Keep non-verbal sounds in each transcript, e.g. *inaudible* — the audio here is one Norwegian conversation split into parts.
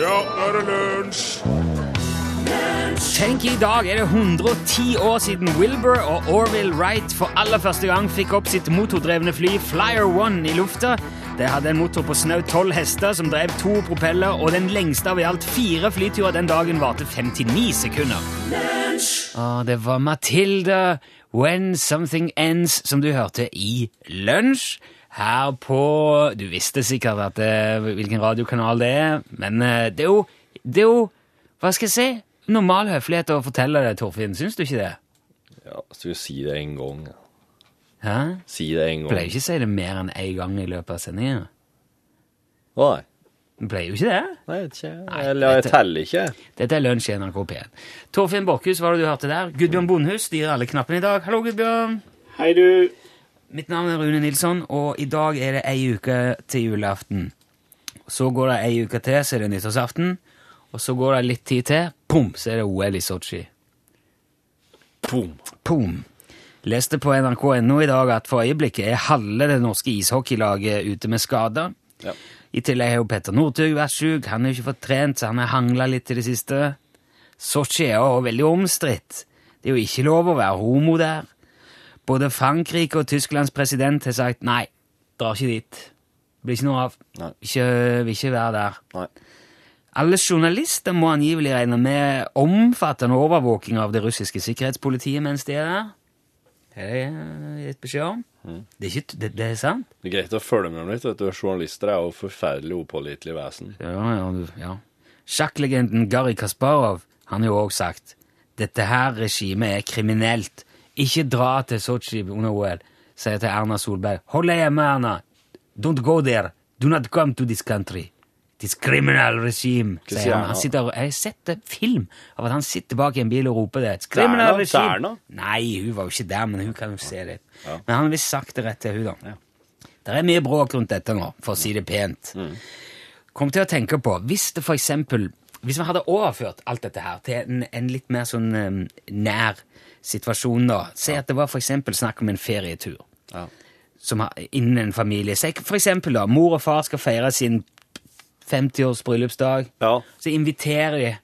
Ja, nå er det lunsj! Tenk, i dag er det 110 år siden Wilbur og Orville Wright for aller første gang fikk opp sitt motordrevne fly Flyer One i lufta. Det hadde en motor på snaut 12 hester som drev to propeller, og den lengste av i alt fire flyturer den dagen varte 59 sekunder. Og det var Matilda When Something Ends som du hørte i Lunsj. Her på Du visste sikkert at det, hvilken radiokanal det er, men eh, det er jo Det er jo Hva skal jeg si? Normal høflighet å fortelle det, Torfinn. Syns du ikke det? Ja, skal jo si det en gang? Hæ? Si det en gang. Pleier ikke å si det mer enn én gang i løpet av sendinga. Nei. Pleier jo ikke det? Nei, jeg vet ikke. Nei, Eller jeg dette- teller ikke. Dette er Lunsj i NRK P1. Torfinn Borchhus, hva var det du hørte der? Gudbjørn Bondhus styrer alle knappene i dag. Hallo, Gudbjørn. Hei, du. Mitt navn er Rune Nilsson, og i dag er det ei uke til julaften. Så går det ei uke til, så er det nyttårsaften. Og så går det litt tid til, pum, så er det OL i Sotsji. Pum. Pum. Leste på nrk.no i dag at for øyeblikket er halve det norske ishockeylaget ute med skader. Ja. I tillegg har jo Petter Northug vært syk, han har ikke fått trent, så han har hangla litt i det siste. Sotsji er jo veldig omstridt. Det er jo ikke lov å være homo der. Både Frankrike og Tysklands president har sagt nei, drar ikke dit. Blir ikke noe av. Ikke, vil ikke være der. Nei. Alle journalister må angivelig regne med omfattende overvåking av det russiske sikkerhetspolitiet mens de er der. Det har jeg gitt beskjed om. Det, er ikke, det, det er sant. Det er greit å følge med dem litt. vet du. Journalister er jo forferdelig upålitelige vesen. Ja, ja, du- ja. Sjakklegenden Garri Kasparov han har jo også sagt dette her regimet er kriminelt. Ikke dra til Sotsji under OL, sier til Erna Solberg. Hold deg hjemme, Erna. Don't go there. Do not come to this country. This criminal regime, sier han. Han sitter, og- jeg har sett en film av at han sitter bak i en bil og roper det. It's criminal Erna? regime. Erna? Nei, hun var jo ikke der, men hun kan jo se det. Men han har visst sagt det rett til hun da. Det er mye bråk rundt dette nå, for å si det pent. Kom til å tenke på, hvis det for eksempel, hvis vi hadde overført alt dette her til en, en litt mer sånn um, nær situasjon da, se at det var for eksempel snakk om en ferietur Ja. som har, innen en familie. For eksempel da, mor og far skal feire sin 50-års bryllupsdag, Ja. så inviterer de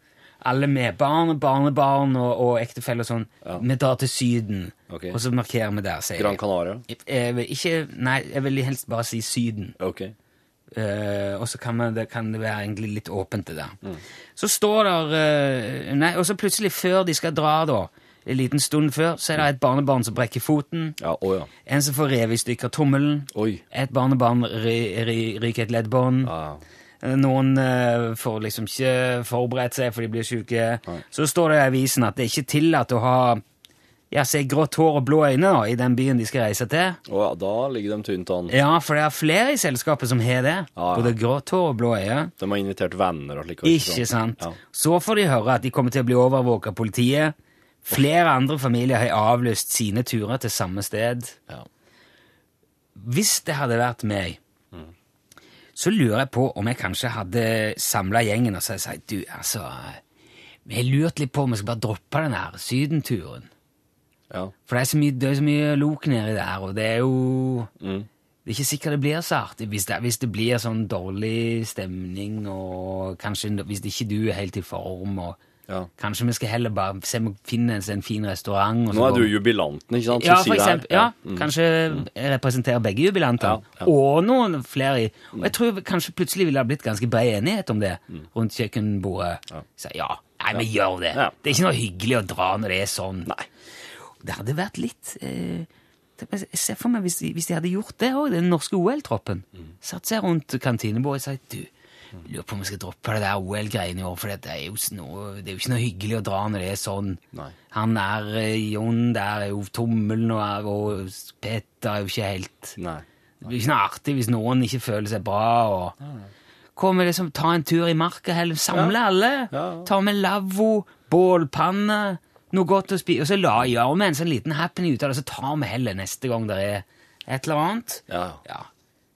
alle med barn og barnebarn og, og ektefelle og sånn. Ja. Vi drar til syden, Ok. og så markerer vi der, Gran. Canaria. Jeg jeg, ikke, nei, jeg vil helst bare si syden. Ok. Eh, og så kan, man, det, kan det være egentlig litt åpent, det der. Så står der uh, Nei, og så plutselig, før de skal dra, da, en liten stund før, så er det et barnebarn som brekker foten. Ja, å ja. En som får revet i stykker tommelen. Oi. Et barnebarn ry- ry- ryker et leddbånd. Ja. Noen uh, får liksom ikke forberedt seg, for de blir syke. Nei. Så står det i avisen at det er ikke tillatt å ha ja, ser grått hår og blå øyne da, i den byen de skal reise til. Å ja, da ligger de tynt an. Ja, for det er flere i selskapet som har det. ja. Både grått hår og blå øyne. De har invitert venner og slik. Ikke sant? Ja. Så får de høre at de kommer til å bli overvåket av politiet. Flere andre familier har avlyst sine turer til samme sted. Ja. Hvis det hadde vært meg, så lurer jeg på om jeg kanskje hadde samla gjengen og sagt du, altså Vi har lurt litt på om vi skal bare droppe den her sydenturen. Ja. For det er så mye, det er så mye lok nedi der, og det er jo Mm. Det er ikke sikkert det blir så artig hvis det, hvis det blir sånn dårlig stemning, og kanskje hvis ikke du er helt i form, og ja. kanskje vi skal heller bare se om vi finner en fin restaurant. Nå er du jubilanten, ikke sant? Ja, for eksempel. Ja, Mm. Kanskje jeg representerer begge jubilantene. Ja. Og noen flere. Og jeg tror kanskje plutselig ville det blitt ganske bred enighet om det rundt kjøkkenbordet. Mm. Ja. Så ja, nei, vi gjør det. Det er ikke noe hyggelig å dra når det er sånn. Nei. Det hadde vært litt eh, ser for meg hvis de, hvis de hadde gjort det òg, den norske OL-troppen. Mm. Satt seg rundt kantinebordet og sagt du, lurer på om vi skal droppe det der OL-greiene i år, for det er, jo noe, det er jo ikke noe hyggelig å dra når det er sånn. Nei. Han er eh, Jon der er jo tommelen, og, og Peter er jo ikke helt Nei. Det blir ikke noe artig hvis noen ikke føler seg bra. og Kommer liksom, Ta en tur i marka, heller samle alle. Ja, ja. Ta med lavvo, bålpanne, noe godt å spise. Og så la, gjør vi en sånn liten happening ut av det, så tar vi heller neste gang det er et eller annet. Ja, Ja,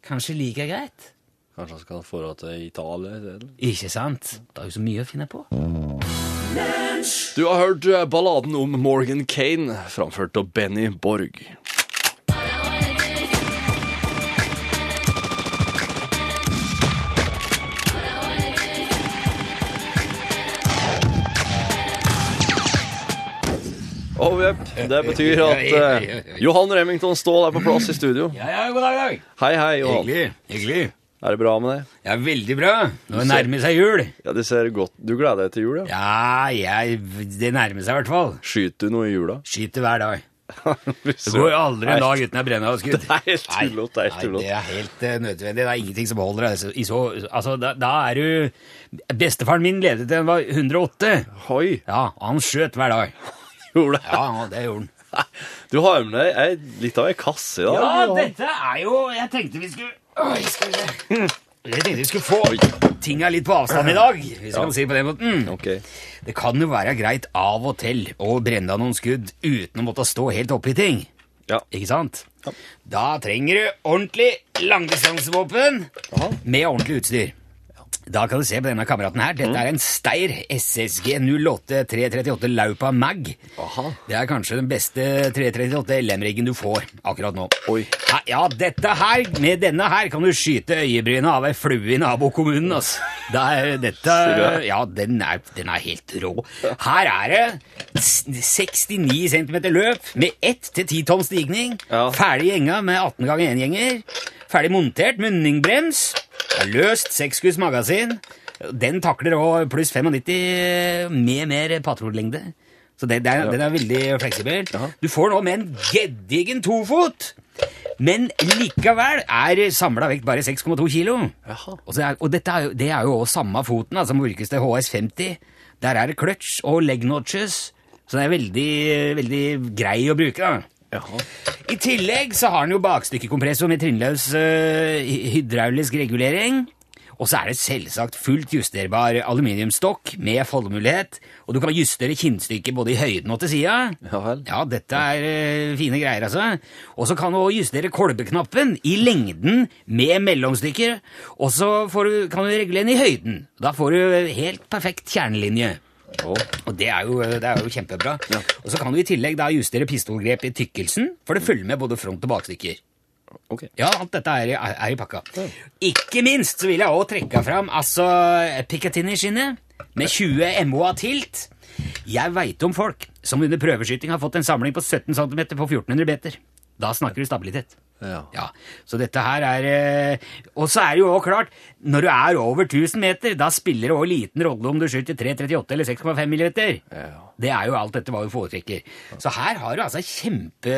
Kanskje like greit. kanskje han skal få til Italia isteden? Ikke sant? Det er jo så mye å finne på. Du har hørt eh, balladen om Morgan Kane, framført av Benny Borg. Oh, yep. Det betyr at uh, Johan Remington Ståhl er på plass i studio. Ja, ja, god dag, dag. Hei, hei, Johan. Hyggelig. Hyggelig. Er det bra med deg? Ja, veldig bra. Nå nærmer seg jul. Ja, det ser godt Du gleder deg til jul, ja? Ja, jeg, det nærmer seg i hvert fall. Skyter du noe i jula? Skyter hver dag. *laughs* Det går aldri en dag uten jeg brenner av skudd. Det er helt tullete, det er helt Nei, det er helt uh, nødvendig. Det er ingenting som holder deg. I så, altså, da, da er du Bestefaren min ledet til han var 108. Oi, Ja, han skjøt hver dag. Gjorde det? Ja, ja, det gjorde han. Du har med deg ei- litt av ei kasse i dag. Ja, dette er jo Jeg tenkte vi skulle Oi, skal vi se. Jeg tenkte vi skulle få tinga litt på avstand i dag, hvis jeg kan si det på den måten. Okay. Det kan jo være greit av og til å brenne av noen skudd uten å måtte stå helt oppi ting. Ja. Ikke sant? Da trenger du ordentlig langdistansevåpen med ordentlig utstyr. Da kan du se på denne kameraten her. Dette er en Steyr SSG 08 338 Laupa Mag. Aha. Det er kanskje den beste 338 LM-riggen du får akkurat nå. Oi. Ja, ja, dette her, med denne her kan du skyte øyebrynet av ei flue i nabokommunen, altså. Det er, dette, ja, den er, den er helt rå. Her er det 69 cm løp med 1-10 tonn stigning. Ja. Ferdig gjenga med 18 ganger 1-gjenger. Ferdig montert munningbrems. Løst seksskudd magasin. Den takler òg pluss 95 med mer patruljelengde. Så det, det er, den er veldig fleksibel. Ja. Du får nå med en gedigen tofot, men likevel er samla vekt bare 6,2 kilo. Og, er, og er jo, det er jo også samme foten som som brukes til HS50. Der er det clutch og leg notches, så det er veldig, veldig grei å bruke. da. Jaha. I tillegg så har den jo bakstykkekompressor med trinnløs øh, hydraulisk regulering. Og så er det selvsagt fullt justerbar aluminiumsstokk med foldemulighet. Og du kan justere kinnstykket både i høyden og til sida. Ja. Ja, dette er øh, fine greier, altså. Og så kan du òg justere kolbeknappen i lengden med mellomstykker. Og så kan du regulere den i høyden. Da får du helt perfekt kjernelinje. Å, Og det er jo, det er jo kjempebra. Og så kan du i tillegg da justere pistolgrep i tykkelsen, for det følger med både front- og bakstykker. Okay. Ja, alt dette er, i- er i pakka. Ikke minst så vil jeg også trekke fram altså Picatinny-skinnet med 20 MOA tilt. Jeg veit om folk som under prøveskyting har fått en samling på 17 cm på 1400 meter. Da snakker du stabilitet. Ja. Ja, så dette her er eh, Og så er det jo òg klart, når du er over 1000 meter, da spiller det òg liten rolle om du skyter 3,38 eller 6,5 millimeter. Ja. Det er jo alt dette hva du foretrekker. Så her har du altså kjempe,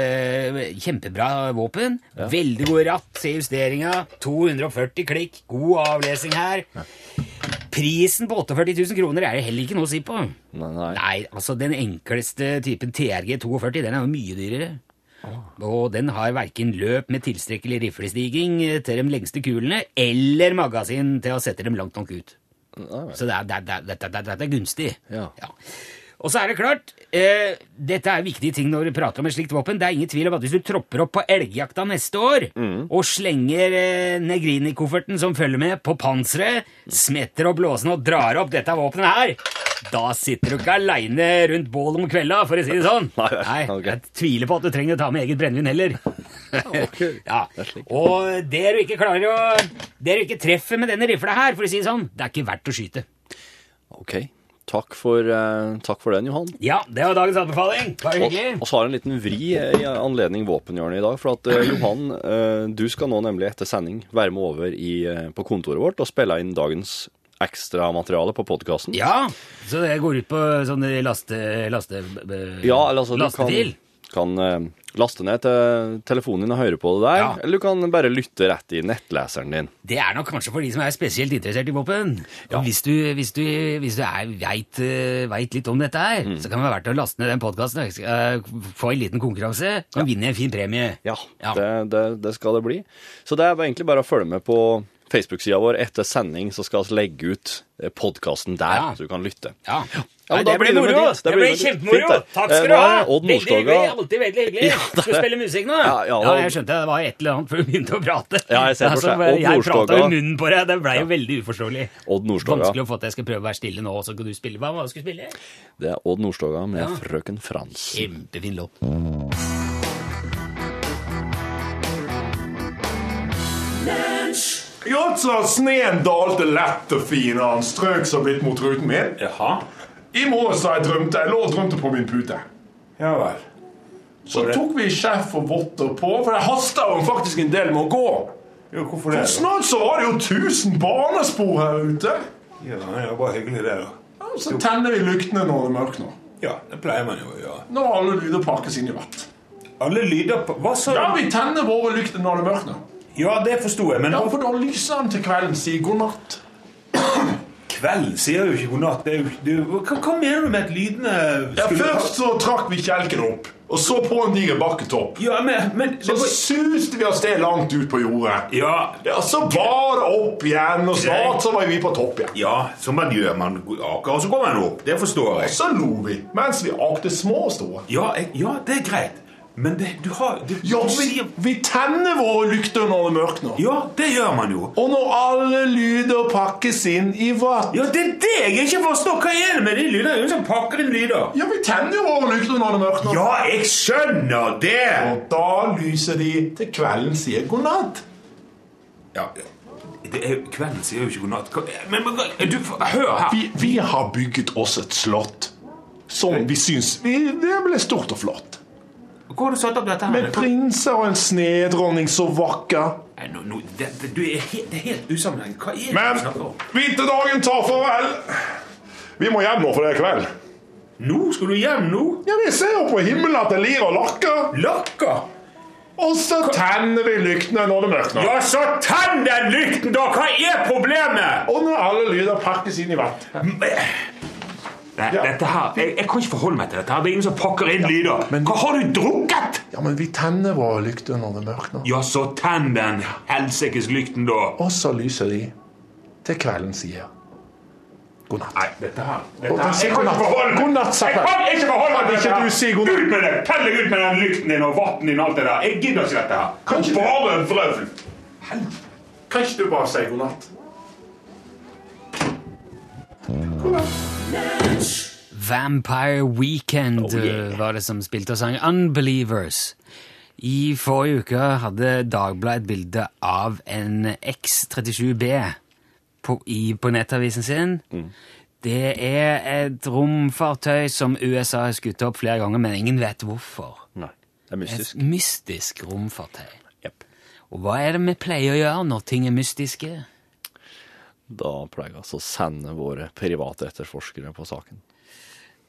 kjempebra våpen. Veldig god ratt, se justeringa. 240 klikk, god avlesing her. Prisen på 48 000 kroner er det heller ikke noe å si på. Nei, nei. Nei, altså den enkleste typen TRG 42, den er jo mye dyrere. Og den har verken løp med tilstrekkelig riflestiging til de lengste kulene, eller magasin til å sette dem langt nok ut. Så det er, det er, det er, dette, dette- dette gunstig. Ja. Og så er det klart, eh, dette er viktige ting når du prater om et slikt våpen. Det er ingen tvil om at hvis du tropper opp på elgjakta neste år, og slenger eh, Negrini-kofferten som følger med, på panseret, smetter opp låsene og drar opp dette våpenet her, da sitter du ikke aleine rundt bålet om kvelda, for å si det sånn. Nei. Jeg tviler på at du trenger å ta med eget brennevin heller. Ja. *laughs* Og det du ikke klarer å Det du ikke treffer med denne rifla her, for å si det sånn, det er ikke verdt å skyte. Ok. Takk for, eh, takk for den, Johan. Ja, det var dagens anbefaling. Bare Og, hyggelig. og så har jeg en liten vri i anledning våpenhjørnet i dag. For at eh, Johan, eh, du skal nå nemlig etter sending være med over i, på kontoret vårt og spille inn dagens ekstramateriale på podkasten. Ja, så det går ut på sånn laste... laste Ja, eller altså, du kan. Kan eh, laste ned til telefonen din og høre på det der, Ja. eller du kan bare lytte rett i nettleseren din. Det er nok kanskje for de som er spesielt interessert i våpen. Ja. hvis du, hvis du, hvis du veit eh, litt om dette her, Mm. så kan det være verdt å laste ned den podkasten. Få en liten konkurranse, kan vinne en fin premie. Ja, Ja. Det, det, det skal det bli. Så det er egentlig bare å følge med på Facebook-sida vår. Etter sending så skal vi legge ut podkasten der, Ja. så du kan lytte. Ja. Ja, Nei, det blir moro! Det Det blir kjempemoro! Takk Eh, skal du ha! er Odd. Nordstoga- Alltid veldig hyggelig. Ja, Skal du spille musikk nå? Ja, jeg skjønte det var et eller annet før du begynte å prate. Ja, jeg ser for seg. Odd jeg prata i munnen på deg. Det ble jo veldig uforståelig. Odd Nordstoga. Vanskelig å få til. Jeg skal prøve å være stille nå, så kan du spille. Hva var det du skulle spille? Det er Odd Nordstoga med. Frøken Frans. Kjempefin låt. Jaså, sneen dalte lett og fin, og han strøk så vidt mot ruten min. Jaha. I morges da jeg drømte, jeg lå og drømte på min pute. Ja vel. Så tok vi sjef og votter på, for det hasta jo faktisk en del med å gå. Jo, hvorfor det? For snart så var det jo 1000 barnespor her ute. Ja, det er bare hyggelig, det, da. Ja, Så tenner vi lyktene når det er mørkt nå. Ja, det pleier man jo å gjøre. Når alle lyder pakkes inn i vett. Alle lyder på Hva sa Ja, vi tenner våre lykter når det er mørkt nå. Ja, det forsto jeg, men Ja, for da lyser han til kvelden, sier god natt. kvelden sier jo ikke god natt. Det er jo, det er jo, hva, hva mener du med at lydene Ja, skulle- Først så trakk vi kjelken opp, og så på en diger bakketopp. Ja, men, men det Så var, suste vi av sted langt ut på jordet. Ja, Ja, Så var det opp igjen, og snart så var vi på topp igjen. ja, som man gjør. Man aker, og så går man opp. Det forstår jeg. Så lo vi mens vi akte små og store. Ja, jeg, ja det er greit. Men det, du har du, Ja, du vi, sier vi tenner våre lykter når det er mørkt nå. Ja, det gjør man jo. Og når alle lyder pakkes inn i vatt. Ja, det er det jeg ikke forstår. Hva er det med de lydene? Det er jo som pakker inn lyder. Ja, vi tenner jo våre lykter når det er mørkt nå. Ja, jeg skjønner det! Og da lyser de til kvelden sier god natt. Ja, det er, kvelden sier jo ikke god natt. Men, men du, hør her. Vi, vi har bygget oss et slott som vi syns vi, Det ble stort og flott. Hvor har du satt opp dette her? Med prinser og en snedronning så vakker. Nå, nå, det, det, du er helt, det er helt usammenhengende. Hva er det Men du snakker om? vinterdagen tar farvel. Vi må hjem nå, for det er kveld. Nå? Skal du hjem nå? Ja, Vi ser jo på himmelen at det lir og lakker. Lakker? Og så tenner vi lyktene når det mørkner. Ja, så tenn den lykten, da! Hva er problemet? Og når alle lyder pakkes inn i vett. Nei, Ja. her, jeg, jeg kan ikke forholde meg til dette. her. Det er ingen som pakker inn lyder. men- Hva har du drukket? Ja, men vi tenner våre lykter når det mørkner nå. Ja, så tenn den helsikes lykten, da. Og så lyser de til kvelden sier god natt. Nei, dette her, dette God her Jeg kan ikke forholde meg God natt, Jeg kan ikke forholde meg til dette her. god natt. Ut med det! Pell deg ut med den lykten din og vatten din og alt det der. Jeg gidder ikke dette her. Kan ikke Bare vrøvl. Kan ikke du bare si god natt? Vampire Weekend Oh, yeah. eh, var det som spilte og sang Unbelievers. I forrige uke hadde Dagbladet et bilde av en X37B på, i, på nettavisen sin. Mm. Det er et romfartøy som USA har skutt opp flere ganger, men ingen vet hvorfor. Nei, det er mystisk. Et mystisk romfartøy. Yep. Og hva er det vi pleier å gjøre når ting er mystiske? Da pleier vi altså å sende våre private etterforskere på saken.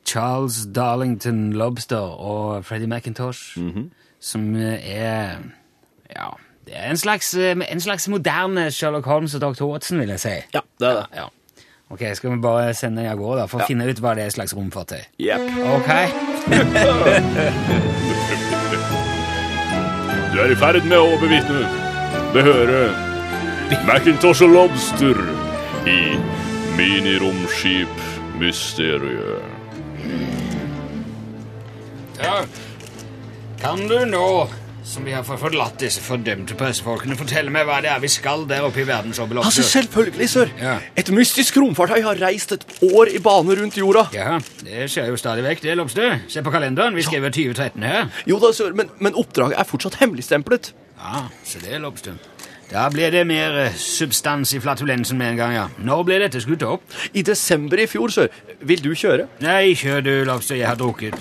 Charles Darlington Lobster og Freddie McIntosh, Mhm. som er Ja, det er en slags, en slags moderne Sherlock Holmes og Dr. Watson, vil jeg si. Ja, det er det. Ja. Ok, skal vi bare sende av gårde da, for Ja. å finne ut hva det er slags romfartøy? Yep. Ok. *laughs* Du er i ferd med å bevitne behøre Macintosh og Lobster i Miniromskip-mysteriet. Ja. Kan du nå, som vi har forlatt disse fordømte pressefolkene, fortelle meg hva det er vi skal der oppe i verdensoverlopset? Altså, selvfølgelig, sir. Ja. Et mystisk romfartøy har reist et år i bane rundt jorda. Ja, det skjer jo stadig vekk, det, Lobster. Se på kalenderen, vi skriver 2013 her. Jo da, sir, men, men oppdraget er fortsatt hemmeligstemplet. Ja, se det, Lobster. Da Ble det mer eh, substans i flatulensen med en gang, ja. Når ble dette skutt opp? I desember i fjor, sir. Vil du kjøre? Nei, kjør du, Lobster, jeg har drukket.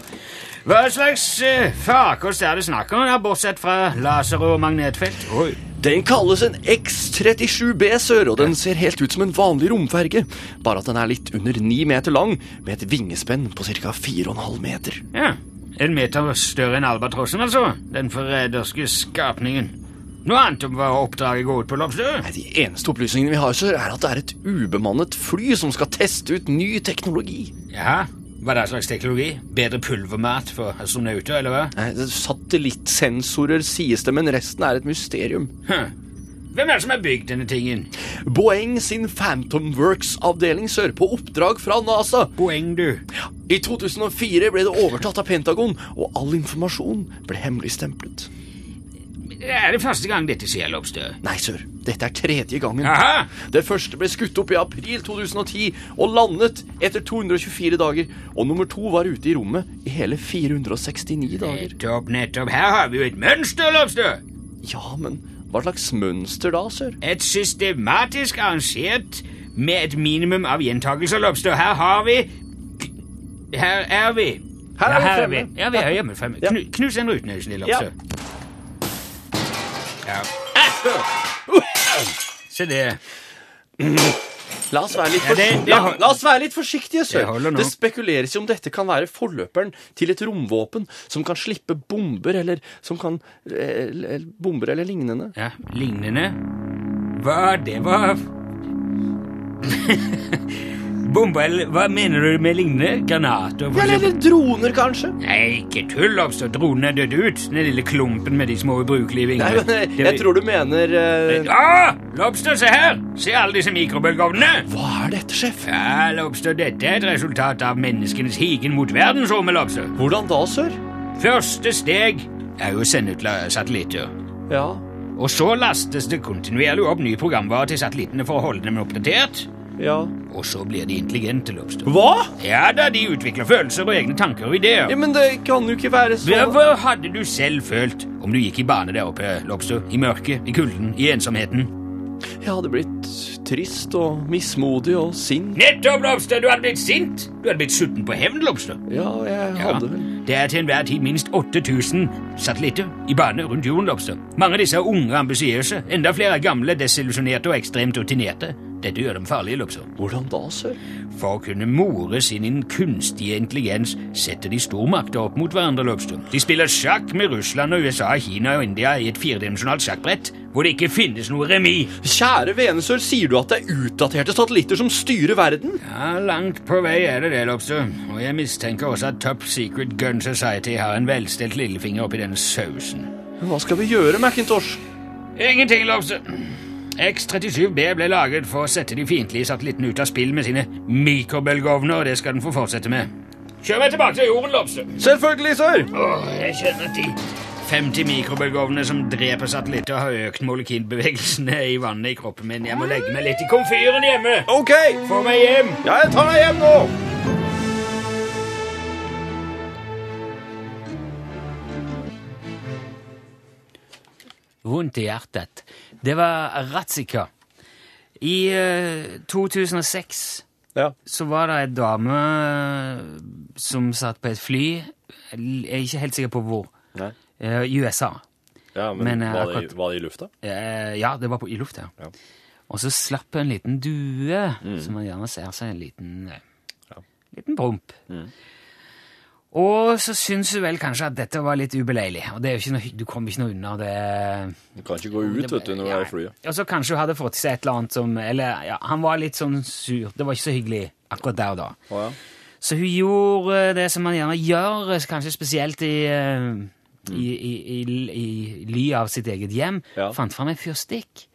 Hva slags uh, farkost er det snakk om, ja, bortsett fra laser og magnetfelt? Oi. Den kalles en X37B, sør, og den ser helt ut som en vanlig romferge. Bare at den er litt under ni meter lang, med et vingespenn på ca. 4,5 meter. Ja, en meter større enn albatrossen, altså. Den forræderske skapningen. Noe annet om hva oppdraget går ut på, Lobster? Nei, De eneste opplysningene vi har, sør, er at det er et ubemannet fly som skal teste ut ny teknologi. Jaha, hva er det slags teknologi? Bedre pulvermat for astronauter, eller hva? Nei, det- Satellittsensorer sies det, men resten er et mysterium. Hm. Hvem er det som har bygd denne tingen? Boeing sin Phantom Works-avdeling sør på oppdrag fra NASA. Boeng, du. I 2004 ble det overtatt av Pentagon, og all informasjon ble hemmeligstemplet. Er det første gang dette skjer, Lobster? Nei, sør. Dette er tredje gangen. Aha! Det første ble skutt opp i april 2010 og landet etter 224 dager. Og nummer to var ute i rommet i hele 469 dager. Nettopp, nettopp. Her har vi jo et mønster, Lobster. Ja, men hva slags mønster da, sør? Et systematisk arrangert med et minimum av gjentakelser, Lobster. Her har vi Her er vi. Her er vi her er vi. Ja, vi er hjemme fremme. Ja. Knu, knus en ruten, snill, Ja. Ja. Se det. La oss være litt, Ja, det- det la, la oss være litt forsiktige, sør. Det spekuleres jo om dette kan være forløperen til et romvåpen som kan slippe bomber, eller som kan eh, Bomber eller lignende. Ja, lignende. Hva det var *laughs* Bomber, eller hva mener du med lignende? Granater? Ja, eller, droner, kanskje? Nei, ikke tull, oppstå. Dronen er dødd ut. Den lille klumpen med de små ubrukelige Nei, vingene. men jeg, jeg tror du mener uh... Ah! Lobster, se her! Se alle disse mikrobølgeovnene! Hva er dette, sjef? Ja, Lobster, dette er et resultat av menneskenes higen mot verdensrommet, Lobster. Hvordan da, sør? Første steg er jo å sende ut satellitter. Ja. Og så lastes det kontinuerlig opp nye programvare til satellittene for å holde dem oppdatert. Ja. Og så blir de intelligente, Lobster. Hva? Ja da, de utvikler følelser og egne tanker og ideer. Ja, Men det kan jo ikke være sånn hva hadde du selv følt om du gikk i bane der oppe, Lobster? I mørket, i kulden, i ensomheten? Jeg hadde blitt trist og mismodig og sint. Nettopp, Lobster! Du hadde blitt sint! Du hadde blitt sutten på hevn, Lobster. Ja, jeg hadde vel Det er til enhver tid minst 8000 satellitter i bane rundt jorden, Lobster. Mange av disse er unge og ambisiøse. Enda flere er gamle, desillusjonerte og ekstremt rutinerte. Dette gjør dem farlige, Lobster. Hvordan da, sir? For å kunne more sin kunstige intelligens setter de stormakter opp mot hverandre, Lobster. De spiller sjakk med Russland og USA, Kina og India i et firedimensjonalt sjakkbrett hvor det ikke finnes noe remis. Kjære vene, sør, sier du at det er utdaterte satellitter som styrer verden? Ja, Langt på vei er det det, Lobster. Og jeg mistenker også at Top Secret Gun Society har en velstelt lillefinger oppi denne sausen. Hva skal vi gjøre, Macintosh? Ingenting, Lobster. X-37B ble laget for å sette de fiendtlige satellittene ut av spill med sine mikrobølgeovner, og det skal den få fortsette med. Kjør meg tilbake til jorden, Lobster. Selvfølgelig, sir. Åh, jeg kjenner at de 50 mikrobølgeovnene som dreper satellitter, har økt molekylbevegelsene i vannet i kroppen min. Jeg må legge meg litt i komfyren hjemme. Ok! Få meg hjem. Ja, jeg tar deg hjem nå! Vondt i hjertet. Det var Ratzika. I eh, 2006 Ja. så var det ei dame som satt på et fly. Jeg er ikke helt sikker på hvor. Nei. Eh, I USA. Ja, men, Men, eh, var, det, akkurat- var det i lufta? Eh, ja, det var på, i lufta. Ja. Og så slapp en liten due, som man gjerne ser seg en liten, eh, liten promp. Og så syns hun vel kanskje at dette var litt ubeleilig. Og det er jo ikke noe, du kommer ikke noe unna det. Du kan ikke gå ut vet du, når du er i flyet. Og så kanskje hun hadde fått seg et eller annet som Eller ja, han var litt sånn sur. Det var ikke så hyggelig akkurat der og da. Oh, ja. Så hun gjorde det som man gjerne gjør, kanskje spesielt i, eh, i, i, i, i ly av sitt eget hjem. Ja. Fant fram en fyrstikk.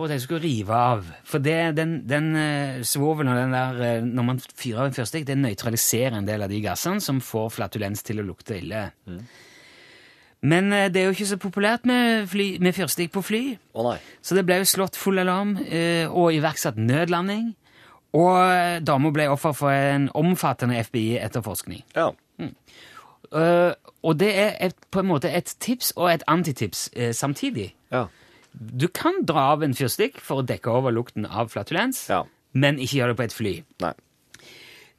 Og de skulle rive av. For det, den, den eh, svovelen og den der eh, Når man fyrer av en fyrstikk, det nøytraliserer en del av de gassene som får flatulens til å lukte ille. Men eh, det er jo ikke så populært med, fly, med fyrstikk på fly. Oh. Så det ble jo slått full alarm og iverksatt nødlanding. Og dama ble offer for en omfattende FBI-etterforskning. Ja. Mm. og det er et, på en måte et tips og et antitips samtidig. Ja. Du kan dra av en fyrstikk for å dekke over lukten av flatulens, Ja. men ikke gjøre det på et fly. Nei.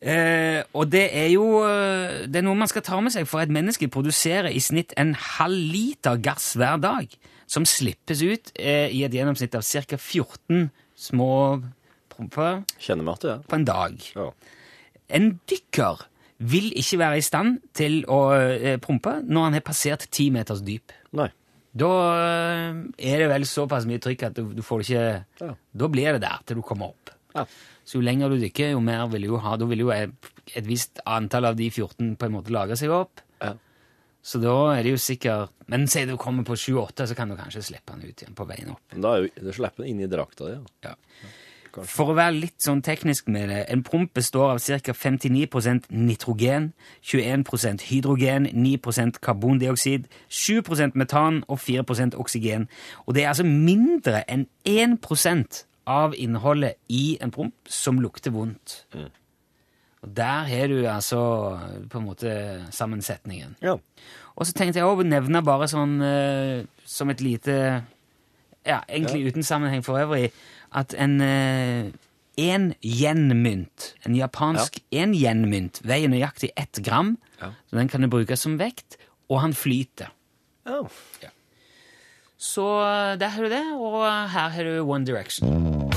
Eh, og det er jo eh, det er noe man skal ta med seg, for et menneske produserer i snitt en halv liter gass hver dag, som slippes ut eh, i et gjennomsnitt av ca. 14 små promper ja. på en dag. ja. En dykker vil ikke være i stand til å eh, prompe når han har passert ti meters dyp. Nei. Da eh, er det vel såpass mye trykk at du, du får ikke Ja. Da blir det der til du kommer opp. Ja. Så jo lenger du dykker, jo mer vil du ha. Da vil jo et, et visst antall av de 14 på en måte lage seg opp. Ja. Så da er det jo sikkert Men si du kommer på 28, så kan du kanskje slippe den ut igjen på veien opp. Da er jo du slipper den inn i drakta di. Ja. Ja. For å være litt sånn teknisk med det, en promp består av ca. 59% nitrogen, 21% hydrogen, 9% karbondioksid, 7% metan og 4% oksygen. Og det er altså mindre enn 1% av innholdet i en promp som lukter vondt. Og der har du altså på en måte sammensetningen. ja. Og så tenkte jeg å nevne bare sånn eh, som et lite Ja, egentlig uten sammenheng for øvrig, at en, eh, én yen-mynt. En japansk én yen-mynt veier nøyaktig ett gram, så den kan du bruke som vekt, og han flyter. Ja. Så eh, der har du det, og her har du One Direction.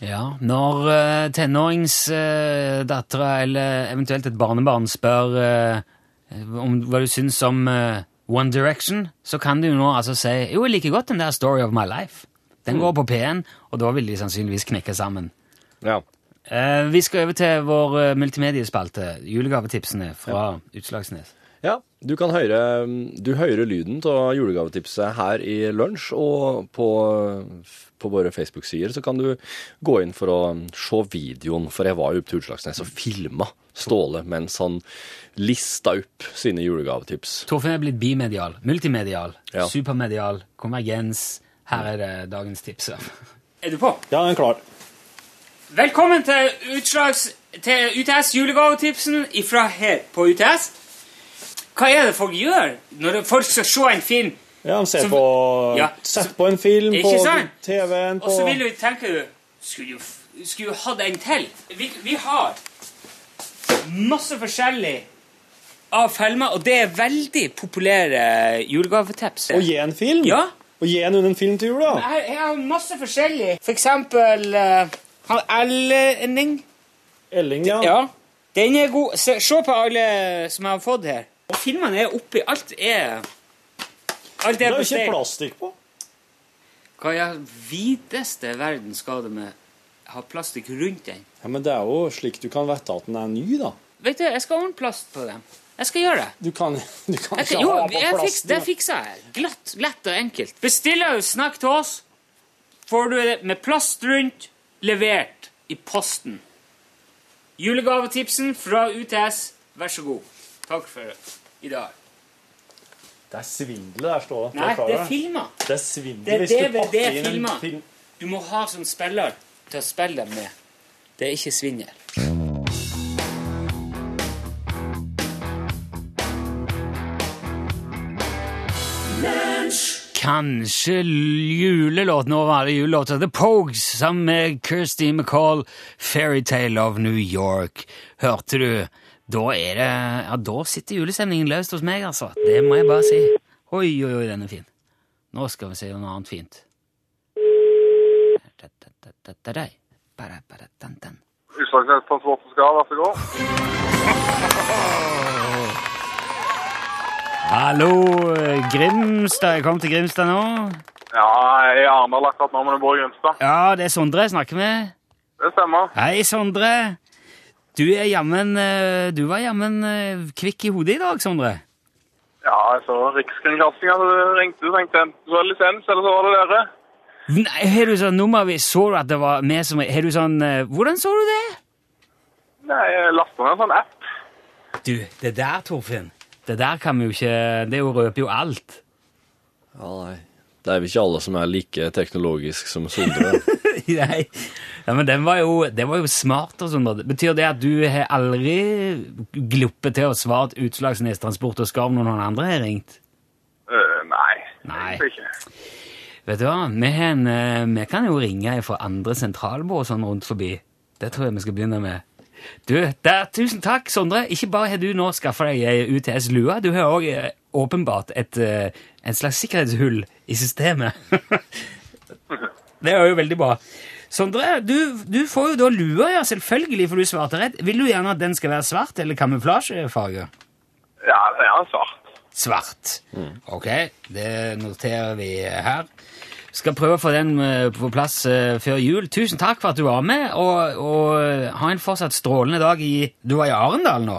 Ja, når uh, tenåringsdattera eller eventuelt et barnebarn spør uh, om hva du syns om uh, One Direction, så kan du nå altså si jo, jeg liker godt den der Story of My Life. Den går på P1, og da vil de sannsynligvis knekke sammen. ja. Vi skal over til vår multimediespalte, julegavetipsene fra Utslagsnes. Ja, du kan høre, du hører lyden av julegavetipset her i lunsj, og på, på våre Facebook-sider så kan du gå inn for å se videoen, for jeg var jo oppe til Utslagsnes og filma Ståle mens han lista opp sine julegavetips. Torfinn er blitt bimedial, multimedial, Ja. supermedial, konvergens. Her er det dagens tips. *laughs* Er du på? Ja, den er klar. Velkommen til, utslags, til UTS julegavetipsen ifra her på UTS. Hva er det folk gjør når folk skal se en film? Ja, de ser Så- på Ja, Sett på en film på? TV-en Og så vil du tenke du Skulle jo, skulle jo hatt en til. Vi, vi har masse forskjellig av filmer, og det er veldig populære julegavetips. Å gi en film? Ja. Å gi en en film til jul, da? Jeg, jeg har masse forskjellig. For eksempel uh, han Elling. Elling, ja. Ja. Den er god. Se, se på alle som jeg har fått her. Og filmene er oppi. Alt er Alt Det er er jo ikke plastikk på. Hva i all videste verden skal det med ha plastikk rundt den? Ja, Men det er jo slik du kan vite at den er ny, da. Vet du, jeg skal ordne plast på den. Jeg skal gjøre det. Du kan, du kan Jeg, ikke jo, ha på plasten. fiks, det fikser jeg. Glatt, lett og enkelt. Bestiller du snakk til oss, får du det med plast rundt, levert i posten. Julegavetipsen fra UTS, vær så god. Takk for i dag. Det er svindel der, står det. Nei, er det er filmer. Det er svindel Det hvis du pakker inn en film. Du må ha som spiller til å spille dem med. Det er ikke svindel. Kanskje julelåten over alle julelåter. The Pogues sammen med Kirsty McCall, Fairytale of New York. Hørte du? Da er det Ja, da sitter julestemningen løst hos meg, altså. Det må jeg bare si. Oi, oi, oi, den er fin. Nå skal vi se noe annet fint. Utslagsnes Transport og skal, vær så god. *laughs* Hallo, Grimstad. Jeg kom til Grimstad nå. Ja, jeg er i Arendal akkurat nå, men jeg bor i Grimstad. Ja, det er Sondre jeg snakker med. Det stemmer. Hei, Sondre. Du er jammen eh, Du var jammen eh, kvikk i hodet i dag, Sondre. Ja, jeg så Rikskringkastinga, så du ringte. Du tenkte du har lisens, eller så var det dere. Nei, Har du sånn nummervis? Så du at det var vi som Har du sånn eh, Hvordan så du det? Nei, jeg lasta ned en sånn app. Du, det der, Torfinn Det der kan vi jo ikke Det jo røper jo alt. Ja, nei. Det er vel ikke alle som er like teknologisk som Sondre. *laughs* Nei. Ja, men den var jo, det var jo smart og sånn. Betyr det at du har aldri gluppet til å svare at Utslagsnes Transport og Skarv når noen andre har ringt? Uh, nei, Nei. egentlig ikke. Vet du hva, vi, har en, eh, vi kan jo ringe fra andre sentralbord sånn rundt forbi. Det tror jeg vi skal begynne med. Du, der, tusen takk, Sondre. Ikke bare har du nå skaffa deg ei UTS-lue, du har òg åpenbart et, en slags sikkerhetshull i systemet. *laughs* det er jo veldig bra. Sondre, du, du får jo da lua, ja, selvfølgelig, for du svarte rett. Vil du gjerne at den skal være svart eller kamuflasjefarge? Ja, ja, svart. Svart. Ok, det noterer vi her. Skal prøve å få den eh, på plass eh, før jul. Tusen takk for at du var med, og, og ha en fortsatt strålende dag i Du var i Arendal nå?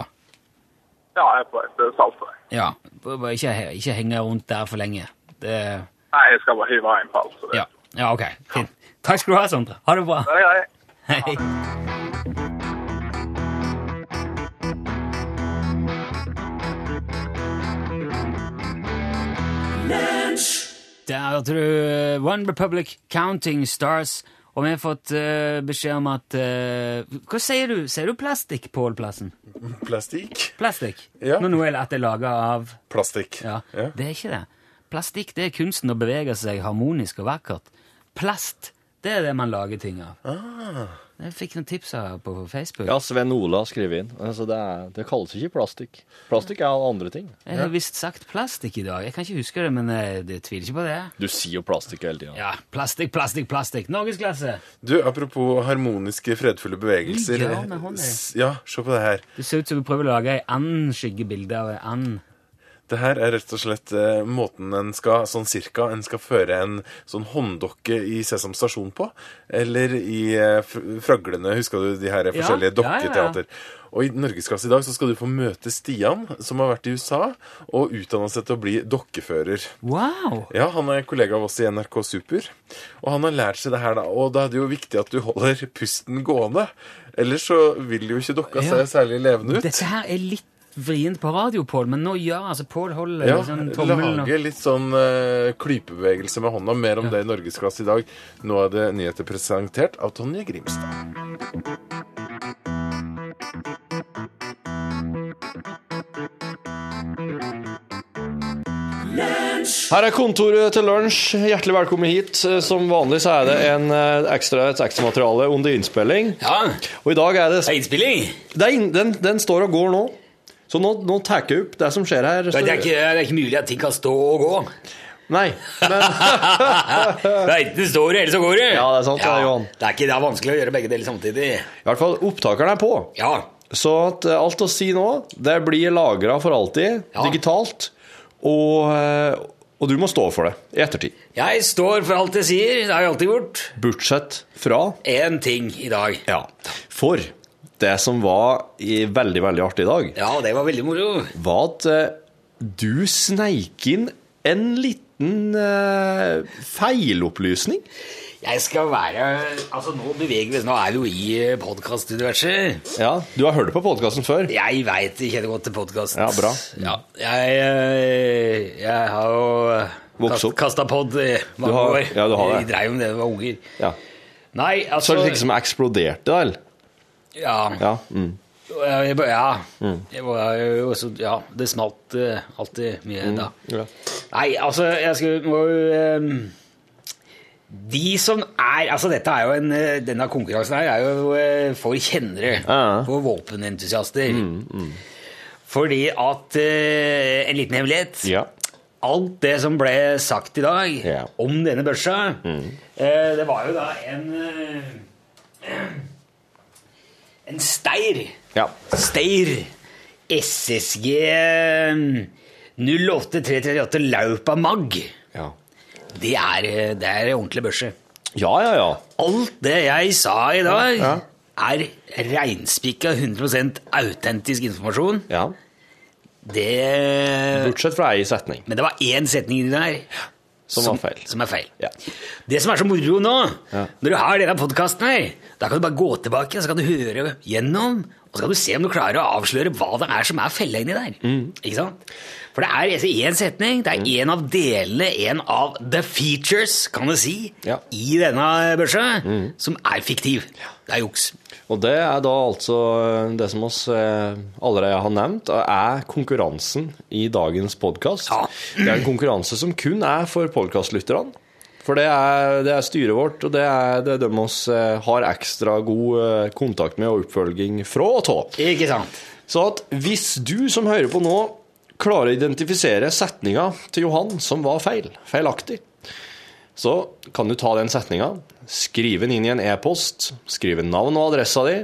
Ja, jeg er på et Saltøy. Ja. Bare Ikke, ikke henge rundt der for lenge. Det, Nei, jeg skal bare hive en pall. Det. ja. ja, ok. Fint. Takk skal du ha, Sondre. Ha det bra. Hei, hei. Hei. Der hørte du One Republic Counting Stars Og vi har fått eh, beskjed om at eh, Hva sier du? Sier du plastikk, Pål Plassen? Plastikk? Plastikk? Ja. Når noe er at det er laga av Plastikk. Ja. Ja. Det er ikke det. Plastikk det er kunsten å bevege seg harmonisk og vakkert. Plast det er det man lager ting av. Ah. Jeg fikk noen tips på Facebook. Ja, Sven Ola har skrevet inn. Altså, det, er, det kalles ikke plastikk. Plastikk er andre ting. Jeg har visst sagt plastikk i dag. Jeg kan ikke huske det, men jeg, jeg tviler ikke på det. Du sier jo plastikk hele tida. Ja, plastikk, plastikk, plastikk. Norgesklasse! Du, apropos harmoniske, fredfulle bevegelser. Ja, med hånden. Ja, se på det her. Det ser ut som du prøver å lage ei and-skyggebilde av ei and. Det her er rett og slett eh, måten en skal, sånn cirka, en skal føre en sånn hånddokke i Sesam stasjon på. Eller i eh, Fraglene, husker du de her forskjellige ja, ja, ja. dokketeater? Og i Norgesklasse i dag så skal du få møte Stian, som har vært i USA, og utdanna seg til å bli dokkefører. Wow! Ja, han er kollega av oss i NRK Super, og han har lært seg det her, da. Og da er det jo viktig at du holder pusten gående. Ellers så vil jo ikke dokka Ja. se særlig levende ut. Dette her er litt vrient på radio, Pål, men nå gjør altså Pål holder Ja, sånn tommelen lage litt sånn uh, klypebevegelse med hånda. Mer om det i Norgesklasse i dag. Nå er det nyheter presentert av Tonje Grimstad. Her er kontoret til lunsj. Hjertelig velkommen hit. Som vanlig så er det en eh, ekstra, et ekstramateriale under innspilling. Ja, Og i dag er det innspilling! det er inn- den, den står og går nå. Så nå, nå tar jeg opp det som skjer her. Det er, ikke, det er ikke mulig at ting kan stå og gå. Nei, men *laughs* Det er enten står du, eller så går det. Ja, det er sant, det er Johan. Det er ikke det er vanskelig å gjøre begge deler samtidig. i hvert fall opptakeren er på. Ja. Så at eh, alt å si nå, det blir lagra for alltid, Ja. digitalt. Og, eh, og du må stå for det i ettertid. Jeg står for alt jeg sier. Det har jeg alltid gjort. Bortsett fra Én ting i dag. Ja. For det som var i veldig, veldig artig i dag, Ja, det var veldig moro. var at eh, du sneik inn en liten eh, feilopplysning. Jeg skal være Altså, nå beveger vi oss Nå er vi jo i podkastuniverset. Ja, Du har hørt det på podkasten før? Jeg veit jeg kjenner godt til podkast. Ja, bra. Ja, jeg, eh, jeg har jo Vokst opp. kasta pod i mange Du har- år. ja, du har det. Vi dreiv om det da vi var unger. Ja. Nei, Så altså det liksom eksploderte, da? eller? Ja. Ja. Mm. Jeg, ja. Mm. Jeg var jo også, ja, det smalt eh, alltid mye da. ja. Nei, altså, jeg skulle må jo ehm, De som er Altså, dette er jo en eh, Denne konkurransen her er jo eh, for kjennere. Ja. For våpenentusiaster. Fordi at eh, En liten hemmelighet. ja. Alt det som ble sagt i dag Ja. om denne børsa, eh, det var jo da en eh, En steir. Ja. Steir. SSG 08338 Laupa Mag. Ja. Det er, eh, det er ordentlig børse. Ja, ja, ja. Alt det jeg sa i dag, Ja. er reinspikka 100% autentisk informasjon. ja. Det Bortsett fra ei setning, Men det var én setning inni der som som, som er feil. Ja. Det som er så moro nå, Ja. når du har denne podkasten her, da kan du bare gå tilbake så kan du høre gjennom, og så kan du se om du klarer å avsløre hva det er som er fella inni der. Mm. Ikke sant? For det er én setning, det er én av delene, en av the features, kan du si, Ja. i denne børsa, som er fiktiv. Det er juks. Og det er da altså det som oss eh, allerede har nevnt, er konkurransen i dagens podkast. Ja. Det er en konkurranse som kun er for podkastlytterne. For det er, det er styret vårt, og det er det de oss eh, har ekstra god eh, kontakt med og oppfølging fra og av. Ikke sant? Så at hvis du som hører på nå, klarer å identifisere setninga til Johan som var feil, feilaktig, så kan du ta den setninga, skrive den inn i en e-post, skrive navn og adressa di,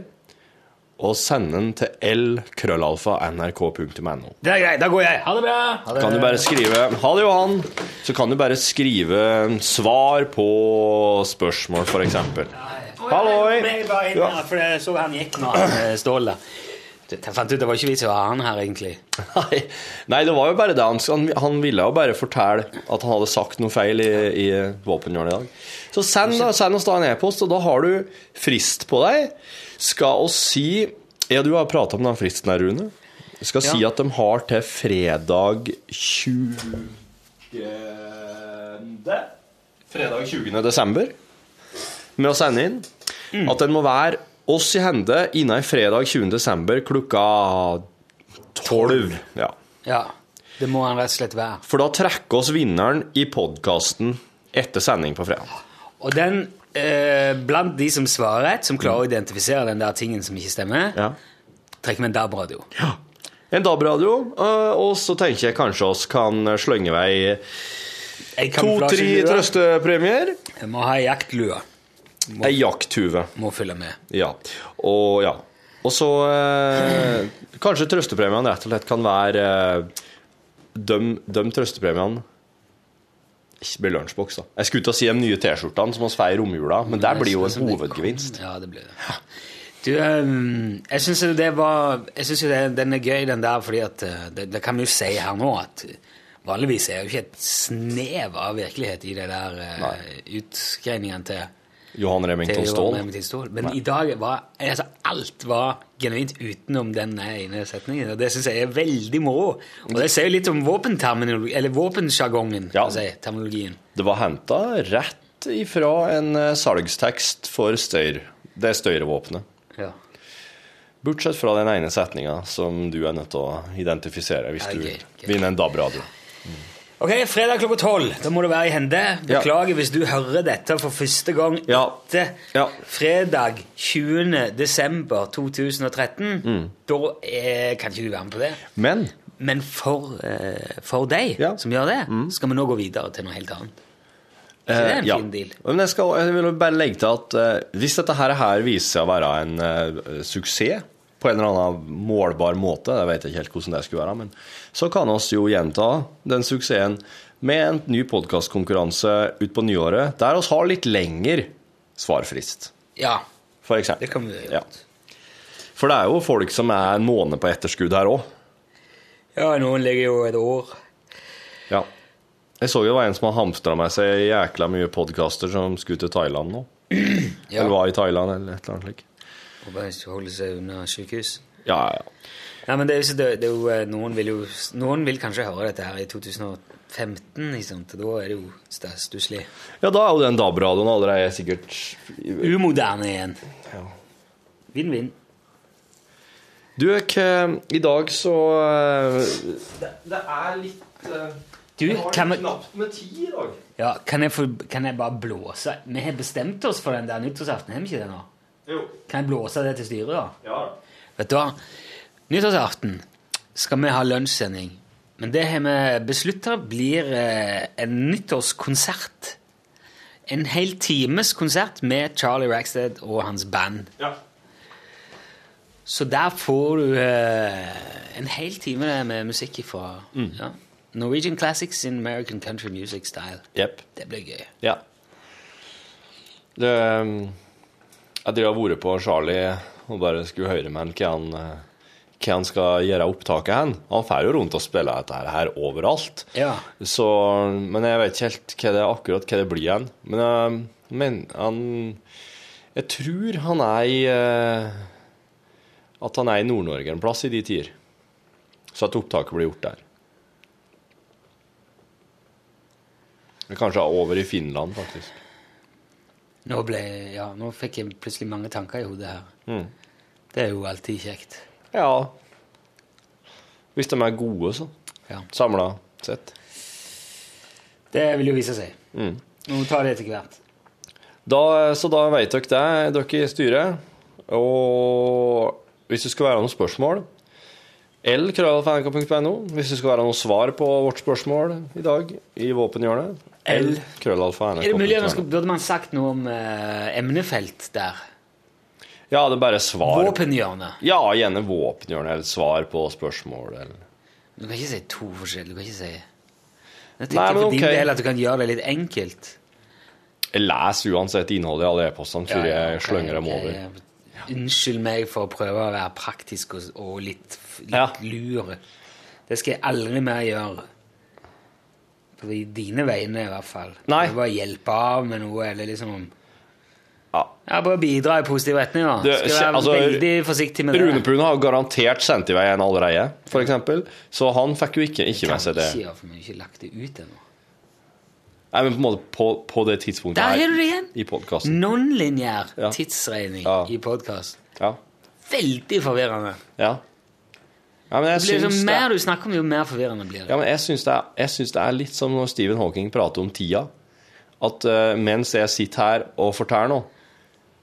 og sende den til lkrøllalfa.nrk.no. Det er greit, da går jeg. Ha det bra! Ha det. Kan du bare skrive 'Ha det, Johan', så kan du bare skrive svar på spørsmål, f.eks. Halloi! Jeg bare inn Ja. for jeg så han gikk nå, eh, Ståle. Jeg fant ut det var ikke vits i å ha han her, egentlig. Nei, nei, det var jo bare det. Han, han, ville jo bare fortelle at han hadde sagt noe feil i, i våpenhjørnet i dag. Så send, da, send oss da en e-post, og da har du frist på deg. Skal oss si Ja, du har prata om den fristen her, Rune. Skal si at de har til fredag 20. Fredag 20. desember. med å sende inn at den må være oss i hende innen fredag 20. desember klokka 12. Ja. Ja. Det må han rett og slett være. For da trekker oss vinneren i podkasten etter sending på fredag. Og den, eh, blant de som svarer rett, som klarer å identifisere den der tingen som ikke stemmer, Ja. trekker vi en DAB-radio. Ja. En DAB-radio, øh, og så tenker jeg kanskje oss kan slenge vei to-tre trøstepremier. Jeg må ha ei jaktlue. Ei jakthue. Må følge med. Ja. Og ja. Og så eh, Kanskje trøstepremiene rett og slett kan være eh, de, de trøstepremiene Ikke blir lunsjboks, da. Jeg skulle til å si de nye T-skjortene som vi får i romjula, men det blir jo en hovedgevinst. Ja, det blir det. Du, ehm, jeg syns jo det var Jeg synes jo det, den er gøy, den der, fordi at eh, det, det kan vi jo si her nå at vanligvis er det jo ikke et snev av virkelighet i det der uh, utgreiningene til Johan Remington Ståhl. Men. Men i dag var altså, alt var genuint utenom den ene setningen, og det syns jeg er veldig moro. Og det sier jo litt om våpensjargongen, Ja. si, terminologien. Det var henta rett ifra en eh, salgstekst for støyr. Det støyrevåpenet. Ja. Bortsett fra den ene setninga som du er nødt til å identifisere hvis Ja, du okay. gøy. vinner en DAB-radio. Ok, fredag klokka tolv. Da må du være i hende. Ja. Beklager hvis du hører dette for første gang Ja. etter Ja. fredag 20. desember 2013. Mm. Da eh, kan ikke du være med på det. Men Men for, eh, for deg Ja. Mm. som gjør det, skal vi nå gå videre til noe helt annet. Så det er en Eh, ja. fin deal. Men jeg, skal, jeg vil bare legge til at eh, hvis dette her, her viser seg å være en eh, suksess på en eller annen målbar måte, jeg vet ikke helt hvordan det skulle være, men så kan vi jo gjenta den suksessen med en ny podkastkonkurranse utpå nyåret, der vi har litt lengre svarfrist, Ja, for eksempel. det kan vi gjøre. Ja. For det er jo folk som er en måned på etterskudd her òg. Ja, noen ligger jo et år. Ja. Jeg så jo det var en som har hamstra med seg jækla mye podkaster som skulle til Thailand nå. Ja. Eller var i Thailand, eller et eller annet slikt. Og bare holde seg unna sykehus. Ja, ja. Nei, men det er det, det er jo eh, noen, vil jo noen vil kanskje høre dette her i 2015, ikke sant? da er det jo st- stusslig. Ja, da er jo den DAB-radioen allerede sikkert Umoderne igjen. Vinn-vinn. Du, hva, i dag så eh, det, det er litt uh, Du, kan vi, knapt med tid i dag. ja, kan, jeg få, kan jeg bare blåse Vi har bestemt oss for den der nyttårsaften, har vi ikke det nå? Jo. Kan jeg blåse det til styret, da? Ja. Vet du hva? Nyttårsaften skal vi ha lunsjsending. Men det har vi beslutta blir eh, en nyttårskonsert. En hel times konsert med Charlie Rackstead og hans band. ja. Så der får du uh, en hel time med musikk fra ja. Norwegian Classics in American Country Music Style. Yep. Det blir gøy. Ja. Det, um, jeg drev og vært på Charlie og bare skulle høre med han hva han, eh, hva han skal gjøre opptaket hen. Han får jo rundt og spiller dette her overalt. Ja. Så, men jeg vet ikke helt hva det er akkurat hva det blir igjen. Men, eh, men han Jeg tror han er i eh, At han er i Nord-Norge en plass i de tider. Så at opptaket blir gjort der. Kanskje over i Finland, faktisk. Nå, ble, ja, nå fikk jeg plutselig mange tanker i hodet her. Mm. Det er jo alltid kjekt. Ja Hvis de er gode, så. Ja. Samla sett. Det vil jo vise seg. Mm. Nå tar det etter hvert. Da, så da vet dere det, dere i styret. Og hvis det skal være noen spørsmål l.krøllalfa.nrk.no Hvis det skal være noe svar på vårt spørsmål i dag i våpenhjørnet. L. l.krøllalfa.nrk.no. Er det mulig at Burde man sagt noe om eh, emnefelt der? Ja, det er bare svar. Våpenhjørnet. Ja, gjerne våpenhjørnet, eller svar på spørsmål. Eller. Du kan ikke si to forskjellige. Du kan ikke si Jeg Nei, tenker men for din ok. del at du kan gjøre det litt enkelt. Jeg leser uansett innholdet i alle e-postene før jeg ok, slenger dem ok. over. Unnskyld meg for å prøve å være praktisk og, og litt, litt Ja. lur. Det skal jeg aldri mer gjøre. På dine vegne, i hvert fall. Nei. Bare hjelpe av med noe, eller liksom Ja. Ja, Bare bidra i positiv retning, da. Du, Skal være altså, veldig forsiktig med det. Rune Pune har garantert sendt i vei en allerede, eksempel. Så han fikk jo ikke, ikke med seg det. Ikke har for mye, ikke lagt det ut ennå. Nei, men på en måte på, på det tidspunktet Der har du det igjen! i podkasten. Non-lineær Ja. tidsregning Ja. i podkast. Ja. Veldig forvirrende. ja. Ja, Det blir det, mer du snakker om, jo mer forvirrende blir det. ja, men jeg syns det, det er litt som når Stephen Hawking prater om tida. At uh, mens jeg sitter her og forteller noe,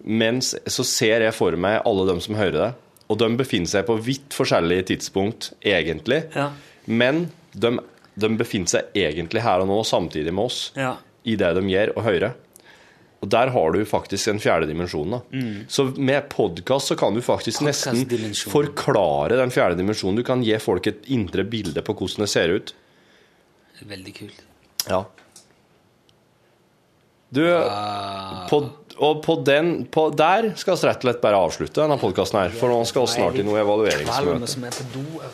mens, så ser jeg for meg alle dem som hører det. Og de befinner seg på vidt forskjellige tidspunkt, egentlig. Ja. Men de, de befinner seg egentlig her og nå samtidig med oss Ja. i det de gjør og hører. Og der har du faktisk en fjerde dimensjon. da. Så med podkast så kan du faktisk nesten forklare den fjerde dimensjonen. Du kan gi folk et indre bilde på hvordan det ser ut. Veldig kult. Ja. Du, på, og på den på, Der skal vi rett og slett bare avslutte denne podkasten her, for nå skal vi snart i noe evalueringsmøte. som er på.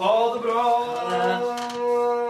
Ha det bra!